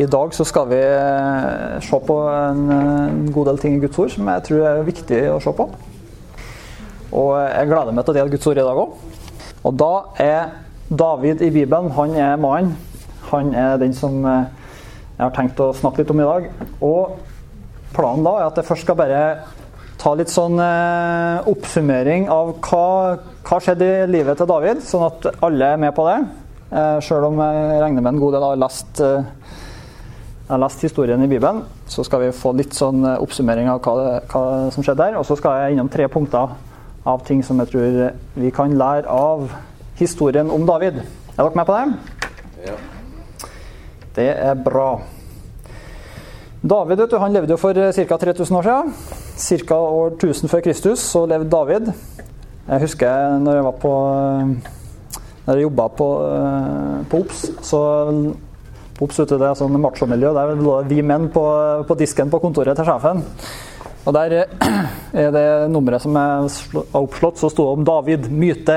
I dag så skal vi eh, se på en, en god del ting i Guds ord som jeg tror er viktig å se på. Og jeg gleder meg til å dele Guds ord i dag òg. Og da er David i Bibelen han er mannen. Han er den som eh, jeg har tenkt å snakke litt om i dag. Og planen da er at jeg først skal bare ta litt sånn eh, oppsummering av hva, hva skjedde i livet til David, sånn at alle er med på det. Eh, Sjøl om jeg regner med en god del har lest eh, jeg har lest historien i Bibelen, så skal vi få litt sånn eh, oppsummering av hva, det, hva som skjedde der. Og så skal jeg innom tre punkter av ting som jeg tror vi kan lære av historien om David. Er dere med på det? Ja. Det er bra. David vet du, han levde jo for ca. 3000 år siden. Ca. år 1000 før Kristus så levde David. Jeg husker når jeg var på Når jeg jobba på, eh, på OBS, så Ops, ute, det er sånn machomiljø. Der lå vi menn på, på, disken på kontoret til sjefen. Og der er det nummeret som er oppslått, så sto det om David. Myte.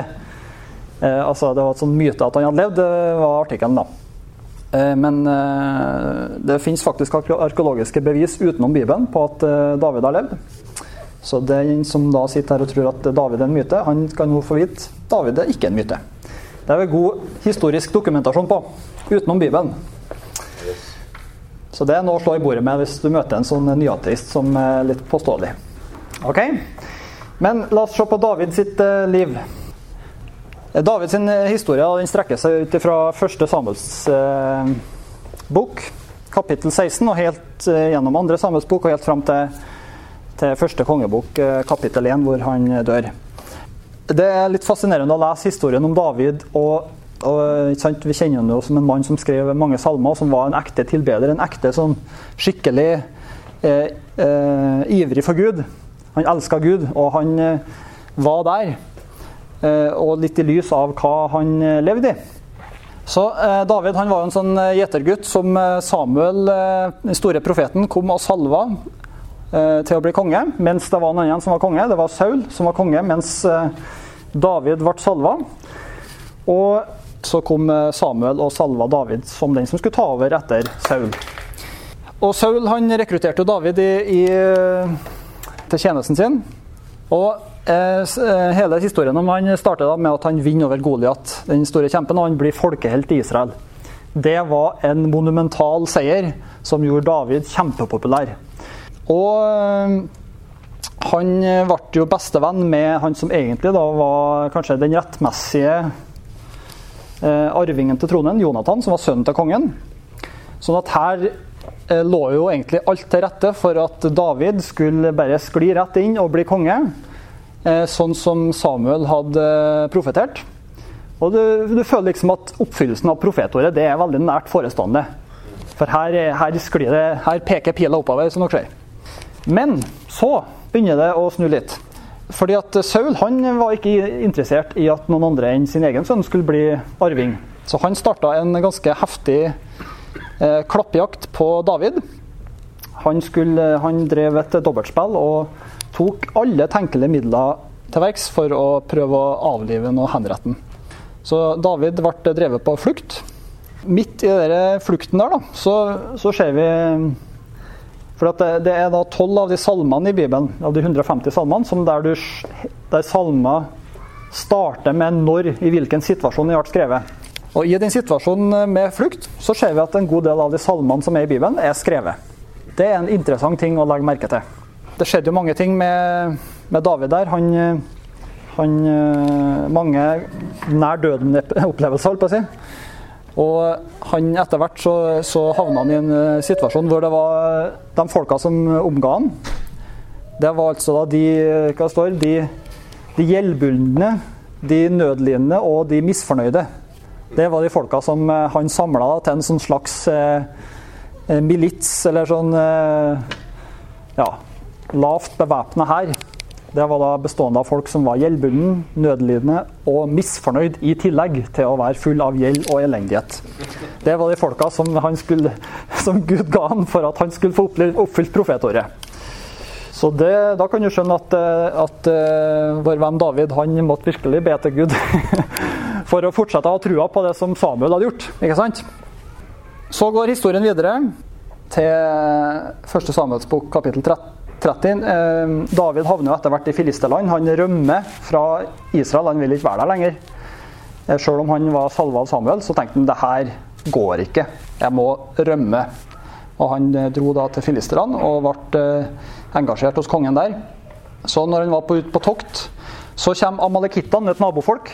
Eh, altså, det var et sånn myte at han hadde levd, det var artikkelen, da. Eh, men eh, det fins faktisk arkeologiske bevis utenom Bibelen på at eh, David har levd. Så den som da sitter her og tror at David er en myte, han skal nå få vite David er ikke en myte. Det er vel god historisk dokumentasjon på, utenom Bibelen. Så det er noe å slå i bordet med hvis du møter en sånn nyateist som er litt påståelig. Ok? Men la oss se på David sitt eh, liv. Davids historie den strekker seg ut fra første Samuels eh, bok, kapittel 16, og helt eh, gjennom andre Samuels bok og helt fram til, til første kongebok, eh, kapittel 1, hvor han dør. Det er litt fascinerende å lese historien om David og og, Vi kjenner ham som en mann som skrev mange salmer, som var en ekte tilbeder. En ekte sånn skikkelig eh, eh, ivrig for Gud. Han elska Gud, og han eh, var der. Eh, og litt i lys av hva han eh, levde i. Så eh, David han var jo en sånn gjetergutt som Samuel, den store profeten, kom og salva til å bli konge, mens det var en annen som var konge. Det var Saul som var konge, mens David ble salva. Og så kom eh, Samuel og salva David som den som skulle ta over etter Saul. Og Saul han rekrutterte David i, i, til tjenesten sin. Og eh, eh hele historien om han starter med at han vinner over Goliat, den store kjempen, og han blir folkehelt i Israel. Det var en monumental seier som gjorde David kjempepopulær. Og eh, han ble jo bestevenn med han som egentlig da var kanskje den rettmessige Eh, arvingen til tronen, Jonathan, som var sønnen til kongen. Sånn at her eh, lå jo egentlig alt til rette for at David skulle bare skli rett inn og bli konge. Eh, sånn som Samuel hadde profetert. Og du, du, føler liksom at oppfyllelsen av profetordet det er veldig nært forestående. For her, her, det, her peker pila oppover, som dere ser. Men så begynner det å snu litt. Fordi at Saul han var ikke interessert i at noen andre enn sin egen sønn skulle bli arving. Så han starta en ganske heftig eh, klappjakt på David. Han, skulle, han drev et dobbeltspill og tok alle tenkelige midler til verks for å prøve å avlive og henrette ham. Så David ble drevet på flukt. Midt i denne flukten der, da, så, så ser vi for det, det, er da tolv av de salmene i Bibelen, av de 150 salmene, som der, du, der salmer starter med når, i hvilken situasjon de ble skrevet. Og I den situasjonen med flukt så ser vi at en god del av de salmene som er i Bibelen, er skrevet. Det er en interessant ting å legge merke til. Det skjedde jo mange ting med, med David der. Han, han Mange nær døden-opplevelser, holdt på å si. Og han etter hvert så, så havna han i en eh, situasjon hvor det var de folka som omga han. Det var altså da de hva står, de, de gjeldbundne, de nødlidende og de misfornøyde. Det var de folka som eh, han samla til en sånn slags eh, eh, milits, eller sånn eh, ja, lavt bevæpna hær. Det var da bestående av folk som var gjeldbunden, nødlidende og misfornøyd i tillegg til å være full av gjeld og elendighet. Det var de folka som, skulle, som Gud ga han for at han skulle få oppfylt profetåret. Så det, Da kan du skjønne at, at uh, vår venn David han måtte virkelig be til Gud for å fortsette å ha trua på det som Samuel hadde gjort. ikke sant? Så går historien videre til første Samuels bok, kapittel 30. Eh, David havner jo etter hvert i Filisterland. Han rømmer fra Israel. Han vil ikke være der lenger. Selv om han var salva av Samuel, så tenkte han det her går ikke. Jeg må rømme. Og Han eh, dro da til filisterne og ble engasjert hos kongen der. Så når han var ute på tokt, så kommer amalekittene, et nabofolk.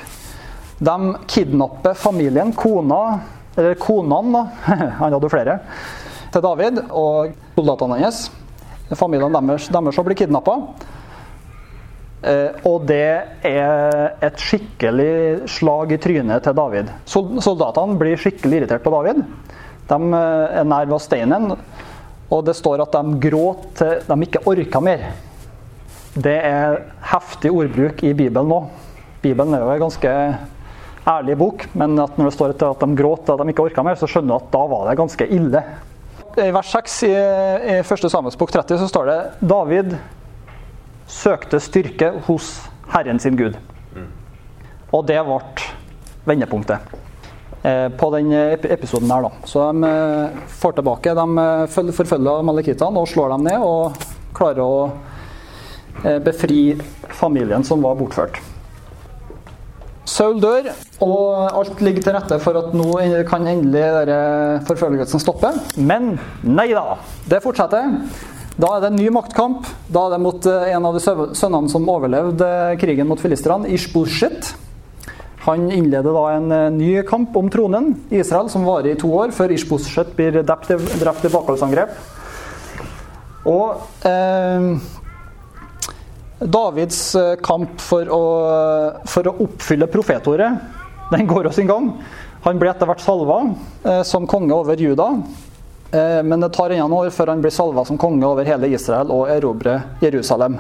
De kidnapper familien, kona, eller konene, da, han hadde flere, til David og soldatene hans. Familien deres, deres blir kidnappa. Eh, og det er et skikkelig slag i trynet til David. Soldatene blir skikkelig irritert på David. De eh, er nær ved steinen, og det står at de gråt til de ikke orka mer. Det er heftig ordbruk i Bibelen nå. Bibelen er jo en ganske ærlig bok, men når det står at de gråt til de ikke orka mer, så skjønner du at da var det ganske ille. I vers 6 i, i 1. Samuelsbok 30 så står det David søkte styrke hos Herren sin Gud. Og det ble vendepunktet eh, på den episoden her. da. Så de eh, får tilbake. De eh, forfølger malakittene og slår dem ned og klarer å befri familien som var bortført. Saul dør, og alt ligger til rette for at nå kan endelig forfølgelsen stoppe. Men nei da, det fortsetter. Da er det en ny maktkamp. Da er det mot eh, en av de sønnene som overlevde krigen mot filisterne, Ishboshet. Han innleder da en eh, ny kamp om tronen i Israel, som varer i to år, før Ishboshet blir drept i bakholdsangrep. Og eh, Davids eh, kamp for å, for å oppfylle profetordet, den går jo sin gang. Han blir etter hvert salva eh, som konge over Juda. Eh, men det tar ennå år før han blir salva som konge over hele Israel og erobrer Jerusalem.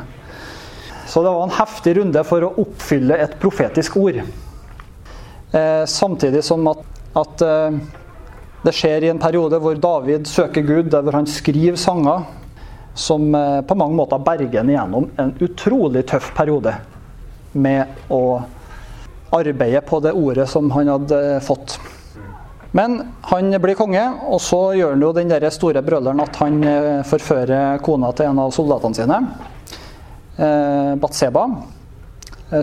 Så det var en heftig runde for å oppfylle et profetisk ord. Eh, samtidig som at, at eh, det skjer i en periode hvor David søker Gud, der han skriver sanger som eh, på mange måter berger ham igjennom en utrolig tøff periode med å arbeide på det ordet som han hadde eh, fått. Men han blir konge, og så gjør han jo den der store brøleren at han eh, forfører kona til en av soldatene sine, Batseba.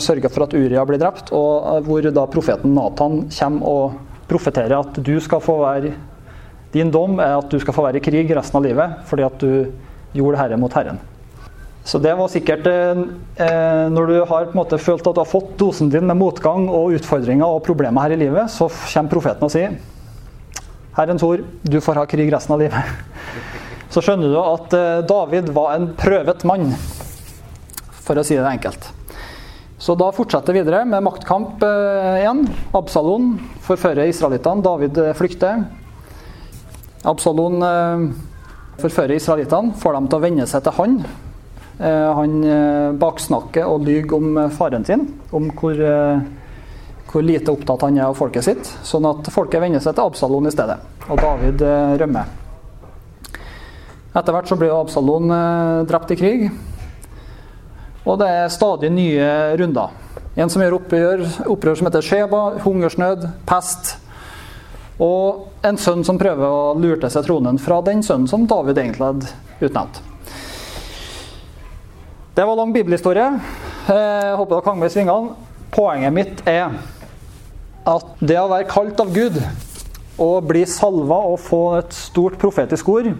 Sørger for at Uria blir drept, og hvor da profeten Nathan kommer og profeterer at du skal få være Din dom er at du skal få være i krig resten av livet fordi at du gjorde Herre mot Herren. Så det var sikkert eh, eh, Når du har på en måte følt at du har fått dosen din med motgang og utfordringer og problemer her i livet, så kommer profeten og sier Herrens ord, du får ha krig resten av livet. Så skjønner du at eh, David var en prøvet mann, for å si det enkelt. Så da fortsetter videre med maktkamp eh, igjen. Absalon forfører israelittene. David eh, flykter. Absalon eh, forfører israelittene, får dem til å venne seg til han. Eh, han eh, baksnakker og lyver om eh, faren sin, om hvor, hvor, lite opptatt han er av folket sitt. Sånn at folket venner seg til Absalon i stedet. Og David rømmer. Etter hvert så blir Absalon drept i krig. Og det er stadig nye runder. En som gjør opprør, opprør som heter Sheba, hungersnød, pest, og en sønn som prøver å lure til seg tronen fra den sønnen som David egentlig hadde utnevnt. Det var lang bibelhistorie. Jeg håper dere hang med i svingene. Poenget mitt er at det å være kalt av Gud og bli salva og få et stort profetisk ord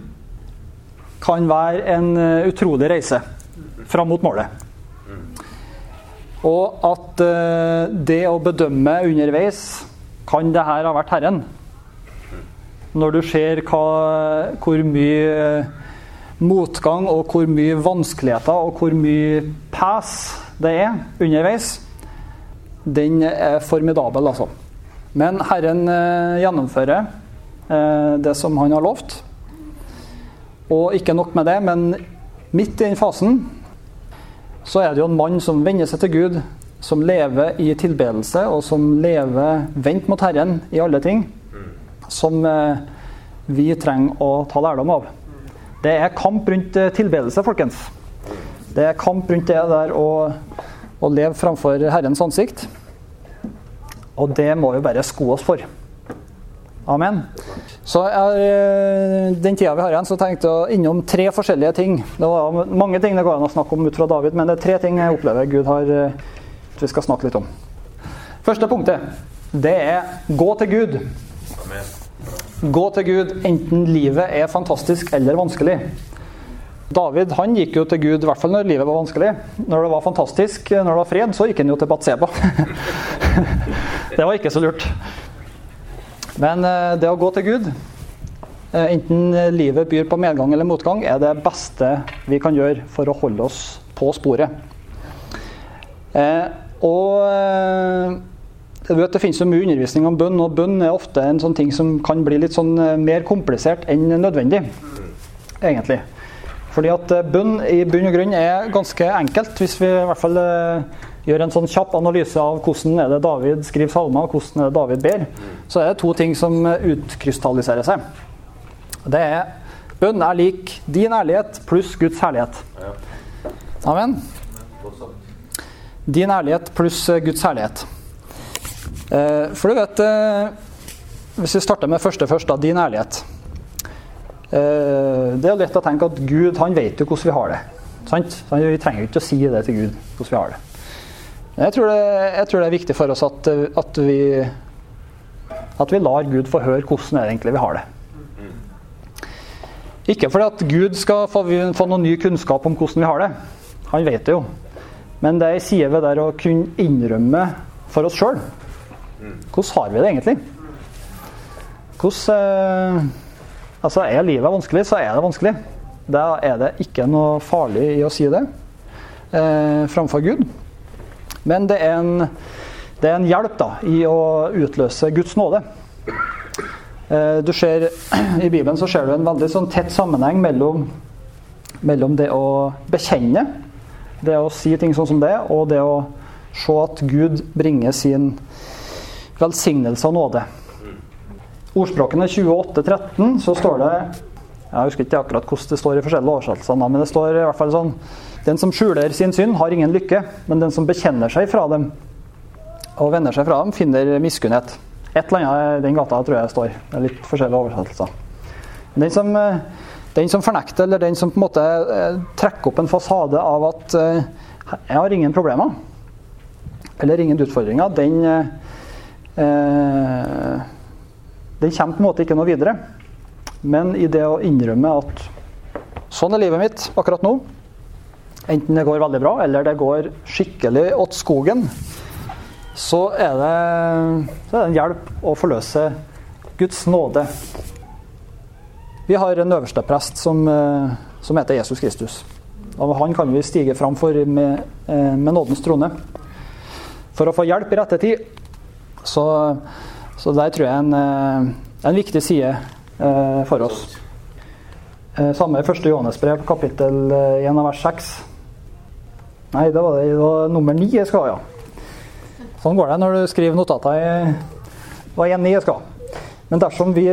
kan være en eh, utrolig reise fram mot målet. Og at eh, det å bedømme underveis kan det her ha vært Herren? Når du ser hva, hvor mye eh, motgang og hvor mye vanskeligheter og hvor mye pes det er underveis, den er formidabel, altså. Men Herren eh, gjennomfører eh, det som han har lovt. Og ikke nok med det, men midt i den fasen så er det jo en mann som venner seg til Gud, som lever i tilbedelse, og som lever vendt mot Herren i alle ting som eh, vi trenger å ta lærdom av. Det er kamp rundt eh, tilbedelse, folkens. Det er kamp rundt det der å, å leve framfor Herrens ansikt. Og det må vi bare sko oss for. Amen. Så jeg, eh, Den tida vi har igjen, så tenkte jeg innom tre forskjellige ting. Det var mange ting det går an å snakke om ut fra David, men det er tre ting jeg opplever Gud har vi skal snakke litt om. Første punktet, det er gå til Gud. Gå til Gud enten livet er fantastisk eller vanskelig. David han gikk jo til Gud i hvert fall når livet var vanskelig. Når det var fantastisk, når det var fred, så gikk han jo til Batseba. det var ikke så lurt. Men eh, det å gå til Gud, eh, enten livet byr på medgang eller motgang, er det beste vi kan gjøre for å holde oss på sporet. Eh, og vet, Det finnes jo mye undervisning om bønn, og bønn er ofte en sånn ting som kan bli litt sånn mer komplisert enn nødvendig. egentlig. Fordi at bønn i bunn og grunn er ganske enkelt, hvis vi i hvert fall gjør en sånn kjapp analyse av hvordan er det David skriver salmer, og hvordan er det David ber, så er det to ting som utkrystalliserer seg. Det er bønn er lik din ærlighet pluss Guds herlighet. Amen. Din ærlighet pluss Guds herlighet. Eh, for du vet eh, Hvis vi starter med første først, da, din ærlighet. Eh, det er lett å tenke at Gud han vet jo hvordan vi har det. Sant? Vi trenger ikke å si det til Gud hvordan vi har det. Jeg tror, det, jeg tror det, er viktig for oss at, at, vi, at vi lar Gud få høre hvordan det egentlig vi har det. Ikke fordi at Gud skal få, få noen ny kunnskap om hvordan vi har det. Han vet det jo. Men det er ei side ved det å kunne innrømme for oss sjøl. Hvordan har vi det egentlig? Hvordan eh, Altså, er livet vanskelig, så er det vanskelig. Da er det ikke noe farlig i å si det eh, framfor Gud. Men det er en, det er en hjelp da, i å utløse Guds nåde. Eh, du ser, I Bibelen så ser du en veldig sånn tett sammenheng mellom, mellom det å bekjenne, det å si ting sånn som det, og det å se at Gud bringer sin velsignelse og nåde. Ordspråkene 28-13 så står det Jeg husker ikke akkurat hvordan det står i forskjellige oversettelser, men det står i hvert fall sånn den som skjuler sin synd, har ingen lykke, men den som bekjenner seg fra dem og vender seg fra dem, finner miskunnhet. Et eller annet i den gata tror jeg står. Det er litt forskjellige oversettelser. Den som, eh, den som, fornekter, eller den som på en måte eh, trekker opp en fasade av at eh, jeg har ingen problemer, eller ingen utfordringer, den, eh, den kommer på en måte ikke noe videre. Men i det å innrømme at sånn er livet mitt akkurat nå, enten det går veldig bra eller det går skikkelig åt skogen, så er det, så er det en hjelp å forløse Guds nåde. Vi har en øverste prest som, eh, som heter Jesus Kristus. Og han kan vi stige fram for med, eh, med nådens trone. For å få hjelp i rette tid. Så, så der tror jeg en, eh, en viktig side for oss. Samme i 1. Johannes brev, kapittel 1 av vers 6. Nei, det var, det, det var nummer 9 jeg skal ha, ja. Sånn går det når du skriver notater. Det var én ni jeg skal ha. Men dersom vi,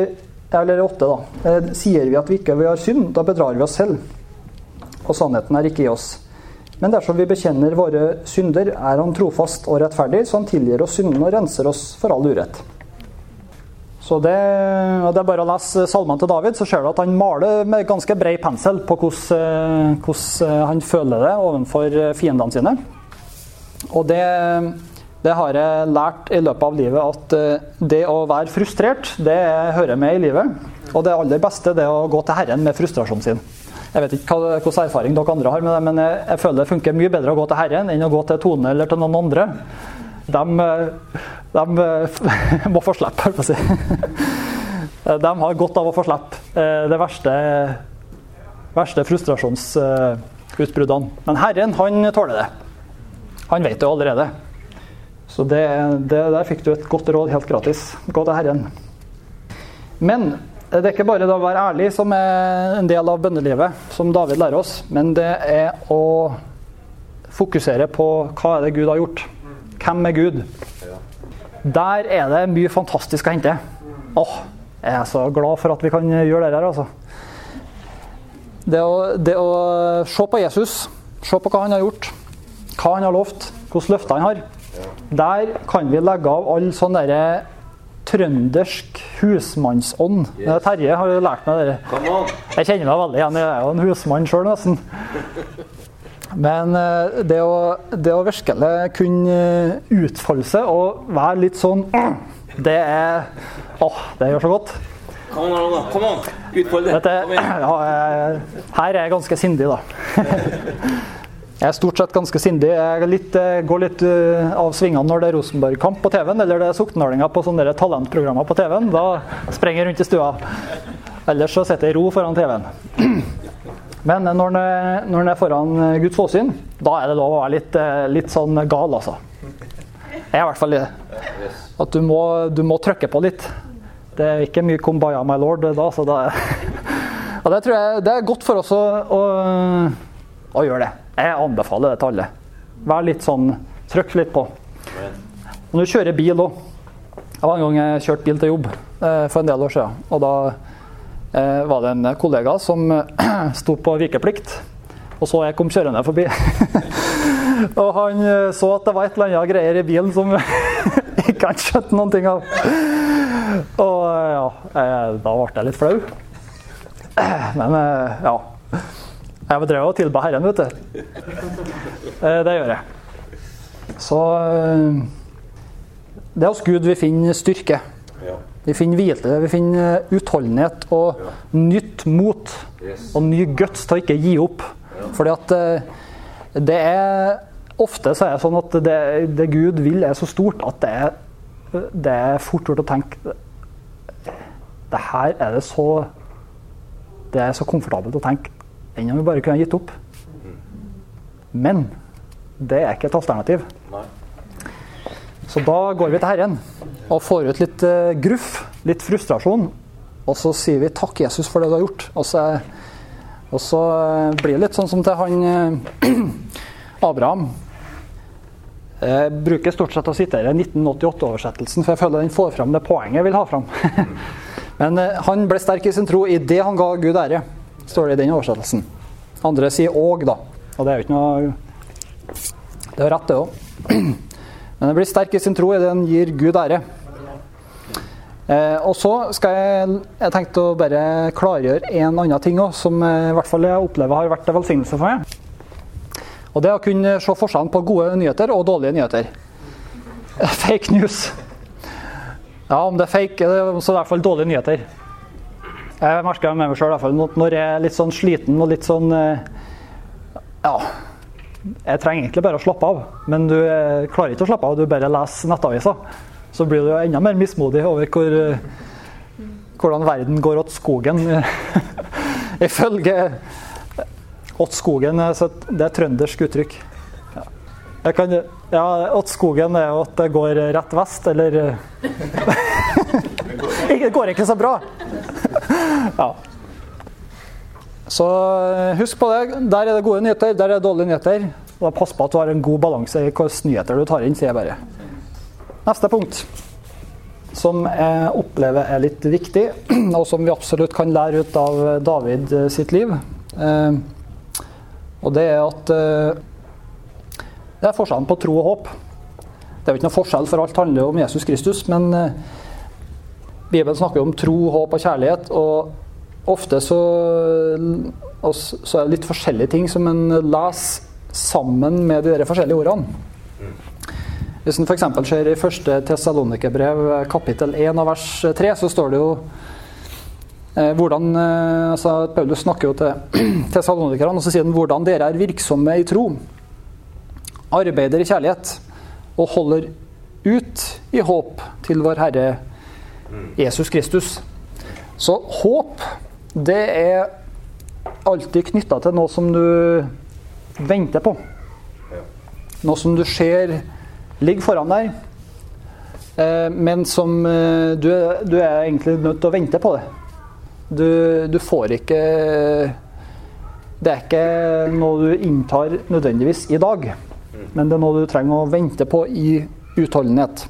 eller 8 da, eh, sier vi at vi ikke har ha synd, da bedrar vi oss selv. Og sannheten er ikke i oss. Men dersom vi bekjenner våre synder, er Han trofast og rettferdig, så Han tilgir oss syndene og renser oss for all urett. Så det, det, er bare å lese salmene til David, så ser du at han maler med ganske bred pensel på hvordan, hvordan han føler det overfor fiendene sine. Og det, det, har jeg lært i løpet av livet, at eh, det å være frustrert, det hører med i livet. Og det aller beste det er å gå til Herren med frustrasjonen sin. Jeg vet ikke hvilken erfaring dere andre har med det, men jeg, jeg føler det funker mye bedre å gå til Herren enn å gå til Tone eller til noen andre de, de må få slippe, holdt på å si. De har godt av å få slippe eh, det verste, verste frustrasjonsutbruddene. Men Herren, han tåler det. Han vet det allerede. Så det, det, der fikk du et godt råd helt gratis. Gå til Herren. Men det er ikke bare å være ærlig som er en del av bønnelivet, som David lærer oss, men det er å fokusere på hva er det Gud har gjort. Hvem er Gud? Der er det mye fantastisk å hente. Åh, jeg er så glad for at vi kan gjøre det her, altså. Det å, det å se på Jesus, se på hva han har gjort, hva han har lovt, hvilke løfter han har. Der kan vi legge av all sånn derre trøndersk husmannsånd. Yes. Terje har jo lært meg det. Jeg kjenner meg veldig igjen. Jeg er jo en husmann sjøl, nesten. Men eh, det å, det å virkelig kunne eh, utfolde seg og være litt sånn Det er Åh, det gjør så godt. Kom on, da. Kom on. Utfold det. Dette, ja, her er jeg ganske sindig, da. Jeg er stort sett ganske sindig. Jeg litt, eh, går litt eh, av svingene når det er Rosenborg-kamp på TV-en, eller det er Sokndalinga på sånne talentprogrammer på TV-en. Da sprenger jeg rundt i stua. Ellers så sitter jeg i ro foran TV-en. Men når en er- foran eh, Guds åsyn, da er det lov å være litt, litt sånn gal, altså. Jeg er i hvert fall det. At du må, du må trykke på litt. Det er ikke mye 'kumbaya, my lord' da, så det Og det tror jeg det er godt for oss å, å, å gjøre det. Jeg anbefaler det til alle. Vær litt sånn Trykk litt på. Og når du kjører bil òg. Det var en gang jeg kjørte bil til jobb eh, for en del år siden. Og da eh, var det en kollega som sto på vikeplikt. Og så jeg kom kjørende forbi. og han eh, så at det var et eller annet greier i bilen som ikke han skjønte noen ting av. Og ja, da ble jeg litt flau. Men ja. Jeg drev og tilba Herren, vet du. Eh, Det gjør jeg. Så eh, det er hos Gud vi finner styrke. Vi finner hvile, vi finner utholdenhet og nytt mot. Og ny guts til å ikke gi opp. Fordi at eh, det er Ofte så er det sånn at det, det Gud vil, er så stort at det er, det er fort gjort å tenke Det her er det så Det er så komfortabelt å tenke enn om vi bare kunne gitt opp. Men det er ikke et alternativ. Nei. Så da går vi til Herren og får ut litt eh, gruff, litt frustrasjon. Og så sier vi 'takk, Jesus, for det du har gjort'. Og så, og så eh, blir det litt sånn som til han eh, Abraham. Jeg bruker stort sett å sitere 1988-oversettelsen, for jeg føler den får fram det poenget jeg vil ha fram. Men han ble sterk i sin tro i det han ga Gud ære, står det i den oversettelsen. Andre sier 'og', da. Og det er jo ikke noe Det er rett, det òg. Men det blir sterk i sin tro i det den gir Gud ære. Eh, og så skal jeg Jeg tenkte å bare klargjøre en annen ting òg, som eh, i hvert fall jeg opplever har vært en velsignelse for meg. Og det er å kunne se forskjellen på gode nyheter og dårlige nyheter. Fake news. Ja, om det er fake, er det så i hvert fall dårlige nyheter. Jeg merker med meg sjøl når jeg er litt sånn sliten og litt sånn eh, Ja. Jeg trenger egentlig bare å slappe av, men du eh, klarer ikke å slappe av. Du bare leser nettaviser. Så blir du enda mer mismodig over hvor, eh, hvordan verden går åt skogen. Ifølge Åt skogen det er trøndersk uttrykk. Jeg kan, ja, åt skogen er jo at det går rett vest, eller Det går ikke så bra. Ja. Så eh, husk på det. Der er det gode nyheter, der er det dårlige nyheter. Og Pass på at du har en god balanse i hvilke nyheter du tar inn, sier jeg bare. Neste punkt, som jeg opplever er litt viktig, og som vi absolutt kan lære ut av David eh, sitt liv, eh, og det er at det er forskjellen på tro og håp. Det er jo ikke noe forskjell, for alt handler jo om Jesus Kristus, men Bibelen snakker om tro, håp og kjærlighet. og Ofte så, så er det litt forskjellige ting som en leser sammen med de forskjellige ordene. Hvis en f.eks. ser i første Tessalonikerbrev kapittel 1 av vers 3, så står det jo eh, hvordan eh, altså Paulus snakker jo til tessalonikerne, og så sier han hvordan dere er virksomme i tro, arbeider i kjærlighet og holder ut i håp til vår Herre Jesus Kristus. Så håp, det er alltid knytta til noe som du venter på. Noe som du ser ligger foran deg, eh, men som eh, du, du er egentlig nødt til å vente på det. Du, du får ikke Det er ikke noe du inntar nødvendigvis i dag, men det er noe du trenger å vente på i utholdenhet.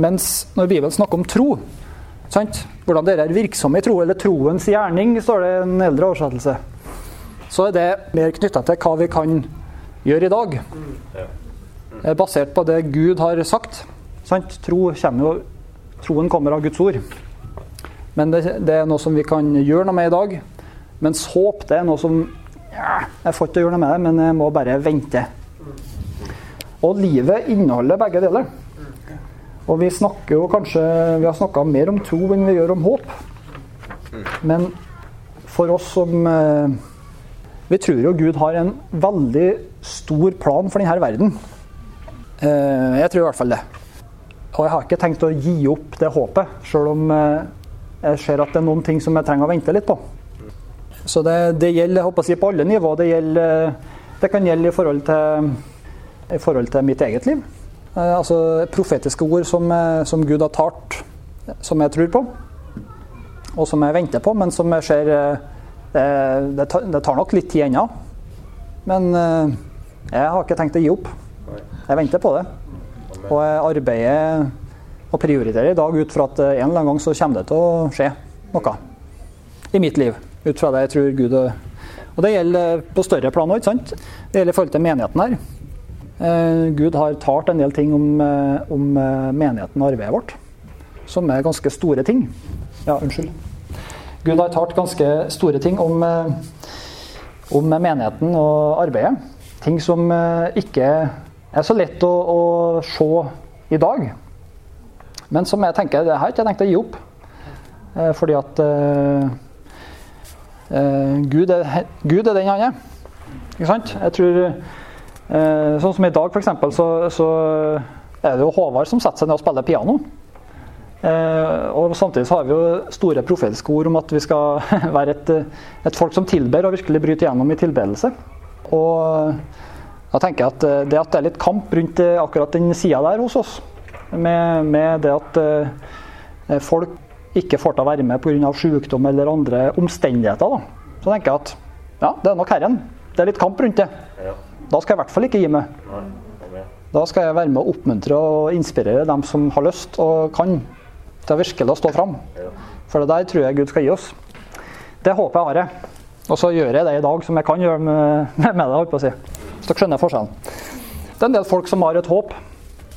Mens når Bibelen snakker om tro, sant? hvordan dere er virksomme i tro, eller troens gjerning, står det i en eldre oversettelse, så er det mer knytta til hva vi kan gjøre i dag. Det er Basert på det Gud har sagt. Sant? Tro kommer jo, troen kommer av Guds ord. Men det, det, er noe som vi kan gjøre noe med i dag. Mens håp det er noe som ja, Jeg får ikke gjøre noe med det, men jeg må bare vente. Og livet inneholder begge deler. Og vi snakker jo kanskje Vi har snakka mer om tro enn vi gjør om håp. Men for oss som eh, Vi tror jo Gud har en veldig stor plan for denne verden. Eh, jeg tror i hvert fall det. Og jeg har ikke tenkt å gi opp det håpet, sjøl om eh, jeg ser at det er noen ting som jeg trenger å vente litt på. Så det, det gjelder jeg håper å si, på alle nivåer. Det, gjelder, det kan gjelde i forhold, til, i forhold til mitt eget liv. Eh, altså profetiske ord som, som, Gud har talt, som jeg tror på. Og som jeg venter på, men som jeg ser Det, det, det tar nok litt tid ennå. Men jeg har ikke tenkt å gi opp. Jeg venter på det. Og jeg arbeider og prioriterer i dag ut fra at en eller annen gang så kommer det til å skje noe i mitt liv. Ut fra det jeg tror Gud Og det gjelder på større plan òg, ikke sant? Det gjelder i forhold til menigheten her. Eh, Gud har talt en del ting om, eh, om eh, menigheten og arbeidet vårt, som er ganske store ting. Ja, unnskyld. Gud har talt ganske store ting om, om menigheten og arbeidet. Ting som ikke er så lett å, å se i dag. Men som jeg tenker, det har jeg ikke tenkt å gi opp. Fordi at eh, Gud, er, Gud, er, den han er. Ikke sant? Jeg tror Sånn som i dag, f.eks., så, så er det jo Håvard som setter seg ned og spiller piano. Eh, og Samtidig så har vi jo store profetiske ord om at vi skal være et, et folk som tilber og virkelig bryter gjennom i tilbedelse. Og da tenker jeg at eh, det at det er litt kamp rundt eh, akkurat den sida der hos oss, med, med, det at eh, folk ikke får til å være med pga. sykdom eller andre omstendigheter, da. så tenker jeg at ja, det er nok Herren. Det er litt kamp rundt det. Da skal jeg i hvert fall ikke gi meg. Da skal jeg være med å oppmuntre og inspirere dem som har lyst og kan, til å virkelig stå fram. For det der tror jeg Gud skal gi oss. Det håper jeg har jeg. Og så gjør jeg det i dag som jeg kan gjøre med, med det. holdt på å si. Så dere skjønner forskjellen. Det er en del folk som har et håp,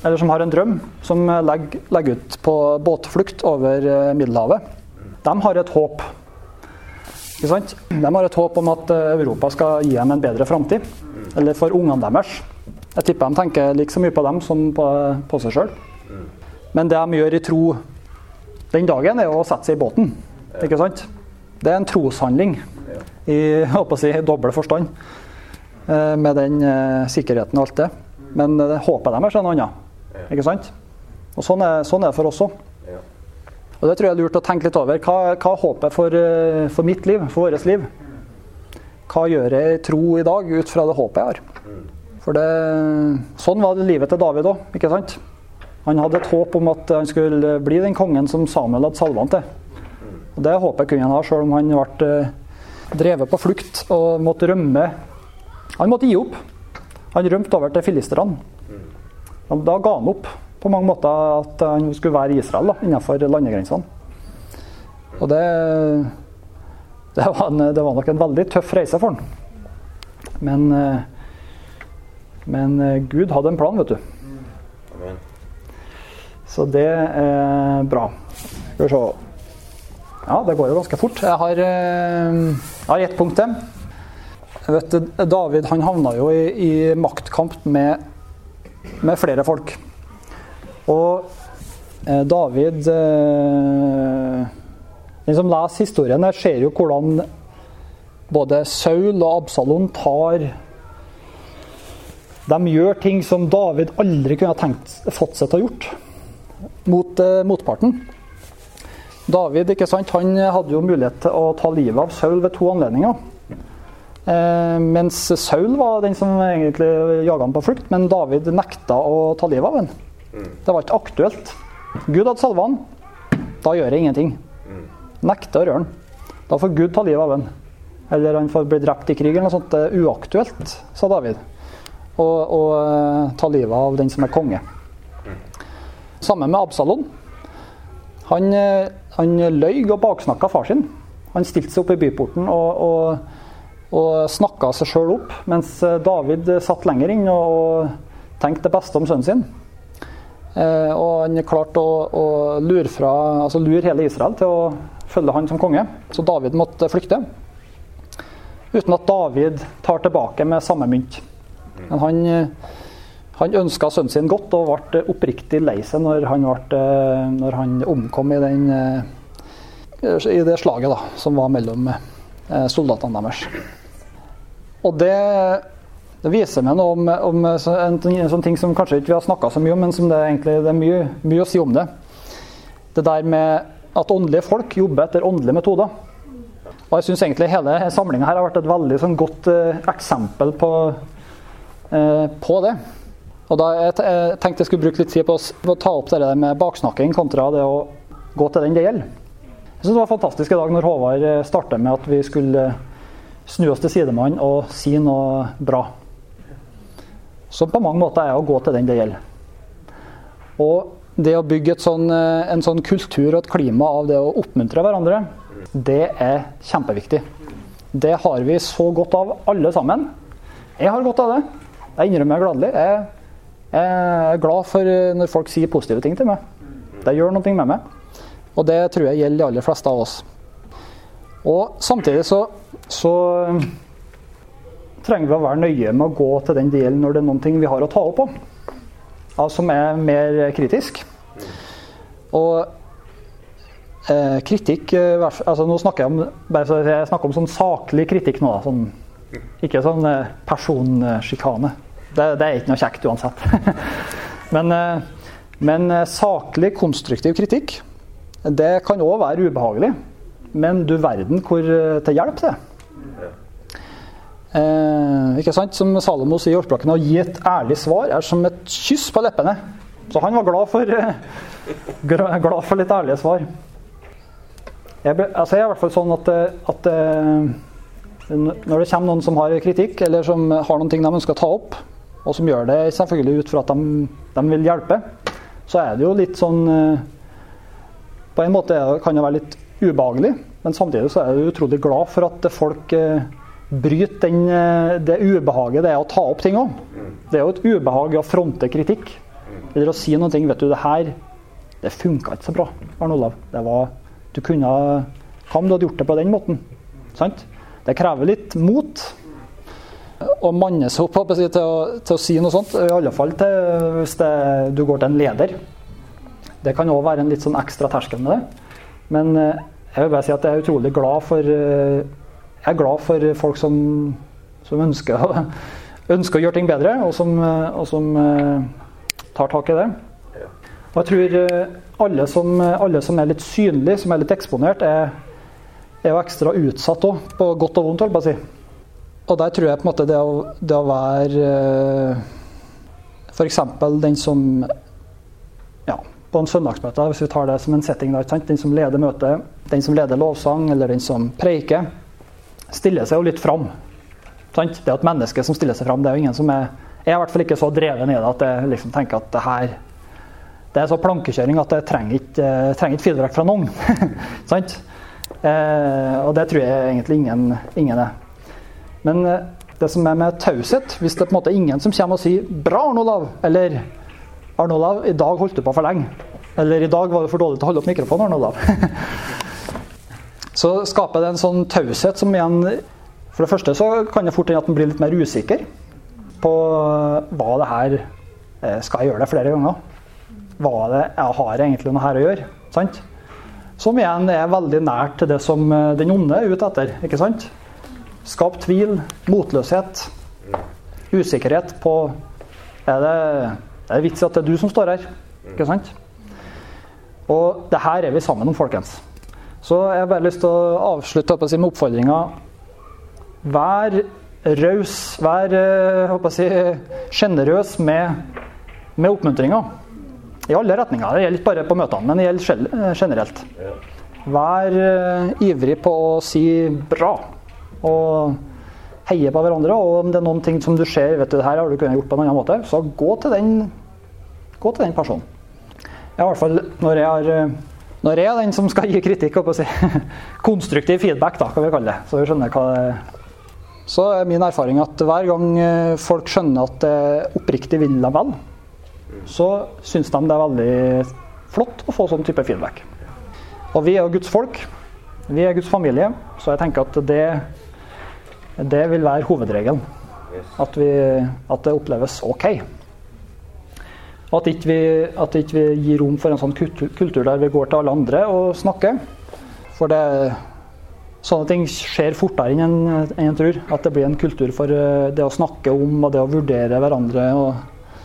eller som har en drøm, som legger, legger ut på båtflukt over eh, Middelhavet. De har et håp. De har et håp om at eh, Europa skal gi dem en bedre framtid. Eller for ungene deres. Jeg tipper de tenker like så mye på dem som på, på seg sjøl. Men det de gjør i tro den dagen, er å sette seg i båten. Ikke sant? Det er en troshandling i, å si, dobbel forstand. Eh, med den eh, sikkerheten og alt det. Men eh, håpet deres er noe annet. Ikke sant? Og sånn er, sånn er det for oss òg. Og det tror jeg er lurt å tenke litt over. Hva, hva er håpet for, for, mitt liv, for vårt liv? Hva gjør jeg i tro i dag ut fra det håpet jeg har? For det, Sånn var det livet til David òg, ikke sant? Han hadde et håp om at han skulle bli den kongen som Samuel hadde salva han til. Og Det håpet kunne han ha, sjøl om han ble drevet på flukt og måtte rømme han måtte gi opp. Han rømte over til filisterne. Da ga han opp på mange måter at han skulle være i Israel da, innenfor landegrensene. Og det, det, var en, det, var nok en veldig tøff reise for han. Men, men Gud hadde en plan, vet du. Så det er bra. Skal vi se. Ja, det går jo ganske fort. Jeg har, jeg har ett punkt til. Vet, David han havna jo i, i maktkamp med, med, flere folk. Og eh, David eh, Den som leser historien, der ser jo hvordan både Saul og Absalon tar De gjør ting som David aldri kunne tenkt, fått seg til å gjort mot eh, motparten. David ikke sant, han hadde jo mulighet til å ta livet av Saul ved to anledninger. Eh, mens Saul var den som egentlig jaga ham på flukt, men David nekta å ta livet av ham. Mm. Det var ikke aktuelt. Gud hadde salva han. Da gjør jeg ingenting. Nekter å røre den. Da får Gud ta livet av ham. Eller han får bli drept i krig eller noe sånt. Det er uaktuelt, sa David. Å, eh, ta livet av den som er konge. Samme med Absalon. Han, eh, han løy og baksnakka far sin. Han stilte seg opp i byporten og, og og snakka seg sjøl opp, mens eh, David satt lenger inn og tenkte det beste om sønnen sin. Eh, og han klarte å, å lure, fra, altså lure, hele Israel til å følge han som konge. Så David måtte flykte. Uten at David tar tilbake med samme mynt. Men han, eh, han ønska sønnen sin godt og ble oppriktig lei seg når eh, når han omkom i, den, i det slaget da, som var mellom soldatene deres. Og det, det viser meg noe om, om en, en, sånn ting som kanskje ikke vi har snakka så mye om, men som det, egentlig, det er mye, mye å si om det. Det der med at åndelige folk jobber etter åndelige metoder. Og jeg syns egentlig hele samlinga her har vært et veldig sånn, godt eh, eksempel på, eh, på, det. Og da jeg, jeg tenkte jeg skulle bruke litt tid på å ta opp det der med baksnakking kontra det å gå til den det gjelder. Jeg synes det var fantastisk i dag når Håvard starta startet med at vi skulle snu oss til sidemannen og si noe bra. Som på mange måter er å gå til den det gjelder. Og det å bygge sånn, eh, en sånn kultur og et klima av det å oppmuntre hverandre, det er kjempeviktig. Det har vi så godt av, alle sammen. Jeg har godt av det. Jeg innrømmer gladelig. Jeg, er glad for eh, når folk sier positive ting til meg. Det gjør noe med meg. Og det tror jeg gjelder de aller fleste av oss. Og samtidig så så eh, trenger vi å være nøye med å gå til den delen når det er noe vi har å ta opp på, som er mer kritisk. Og eh, kritikk eh, altså Nå snakker jeg om, jeg snakker om sånn saklig kritikk nå. Da, sånn, ikke sånn eh, personsjikane. Det, det, er ikke noe kjekt uansett. men, eh, men saklig, konstruktiv kritikk, det kan òg være ubehagelig. Men du verden hvor til hjelp det er. Eh, ikke sant? Som Salomo sier i Årsblakken, å gi et ærlig svar er som et kyss på leppene. Så han var glad for, eh, glad for litt ærlige svar. Jeg, altså jeg er i hvert fall sånn at, eh, at, eh, når det kommer noen som har kritikk, eller som har noen ting de ønsker å ta opp, og som gjør det selvfølgelig ut fra at de, de vil hjelpe, så er det jo litt sånn På en måte kan det være litt ubehagelig, men samtidig så er jeg utrolig glad for at folk bryte den, eh, det ubehaget det er å ta opp ting òg. Det er jo et ubehag å fronte kritikk. Eller å si noe vet du, det her det funka ikke så bra, Arne Olav. Det var, du kunne Hva om du hadde gjort det på den måten? Sant? Det krever litt mot å manne seg opp til å, til å, si noe sånt. I alle fall til, hvis det, du går til en leder. Det kan òg være en litt sånn ekstra terskel med det. Men eh, jeg vil bare si at jeg er utrolig glad for eh, jeg er glad for folk som, som ønsker, ønsker, å gjøre ting bedre, og som, og som uh, tar tak i det. Og jeg tror uh, alle som, alle som, er litt synlige, som er litt eksponert, er, er jo ekstra utsatt òg, på godt og vondt. Si. Og der tror jeg på en måte det å, det å være eh, f.eks. den som ja, på en søndagsmøte, hvis vi tar det som en setting, der, den som leder møtet, den som leder lovsang, eller den som preiker stiller seg jo litt fram. Sant? Det er et menneske som stiller seg fram. Det er jo ingen som er Jeg er i hvert fall ikke så dreven i det at jeg liksom tenker at det her Det er så plankekjøring at jeg trenger ikke, trenger ikke feedback fra noen. Sant? Eh, og det tror jeg egentlig ingen, ingen er. Men eh, det som er med taushet, hvis det på en måte er ingen som kommer og sier 'Bra, Arne Olav!' eller 'Arne Olav, i dag holdt du på for lenge'. Eller 'I dag var du for dårlig til å holde opp mikrofonen', Arne Olav. så skaper det en sånn taushet som igjen For det første så kan det fort hende at en blir litt mer usikker på hva det her eh, Skal jeg gjøre det flere ganger? Hva det jeg har egentlig noe her å gjøre? Sant? Som igjen er veldig nært til det som eh, den onde er ute etter. ikke sant? Skap tvil, motløshet, usikkerhet på Er det, er det vits i at det er du som står her? Ikke sant? Og det her er vi sammen om, folkens. Så jeg har bare lyst til å avslutte si, med oppfordringa. Vær raus, vær sjenerøs si, med, med oppmuntringa. I alle retninger. Det gjelder ikke bare på møtene, men det gjelder generelt. Vær uh, ivrig på å si bra. Og heie på hverandre. Og om det er noen ting som du ser vet du, her har du kunnet gjort på en annen måte, så gå til den, gå til den personen. Jeg, I hvert fall når jeg har når jeg er den som skal gi kritikk, og si, konstruktiv feedback, da, kan vi kalle det, så vi skjønner hva det er. Så er min erfaring at hver gang eh, folk skjønner at det oppriktig vil dem vel, så syns de det er veldig flott å få sånn type feedback. Og vi er jo Guds folk, Vi er Guds familie, så jeg tenker at det, det vil være hovedregelen. At, vi, at det oppleves OK. Og at ikke, vi, at ikke vi gir rom for en sånn kultur, der vi går til alle andre og snakker. For det, sånne ting skjer fortere enn en, enn en tror. At det blir en kultur for eh, det å snakke om og det å vurdere hverandre. Og,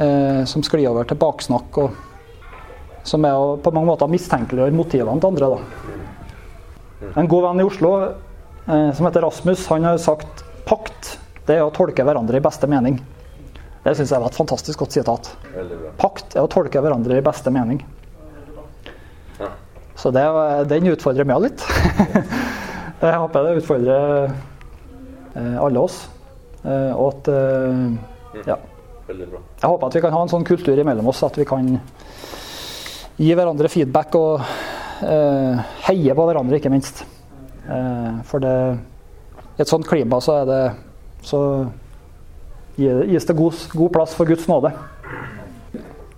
eh, som sklir over til baksnakk. Og, som er å på mange måter mistenkeliggjøre motivene til andre. Da. En god venn i Oslo eh, som heter Rasmus, han har sagt pakt det er å tolke hverandre i beste mening. Det syns jeg var et fantastisk godt sitat. Pakt er å tolke hverandre i beste mening. Så det, den utfordrer meg litt. jeg håper det utfordrer eh, alle oss. Eh, og at eh, ja. Jeg håper at vi kan ha en sånn kultur imellom oss at vi kan gi hverandre feedback og heie på hverandre, ikke minst. for det, i et sånt klima så er det så gis det god, god plass for Guds nåde.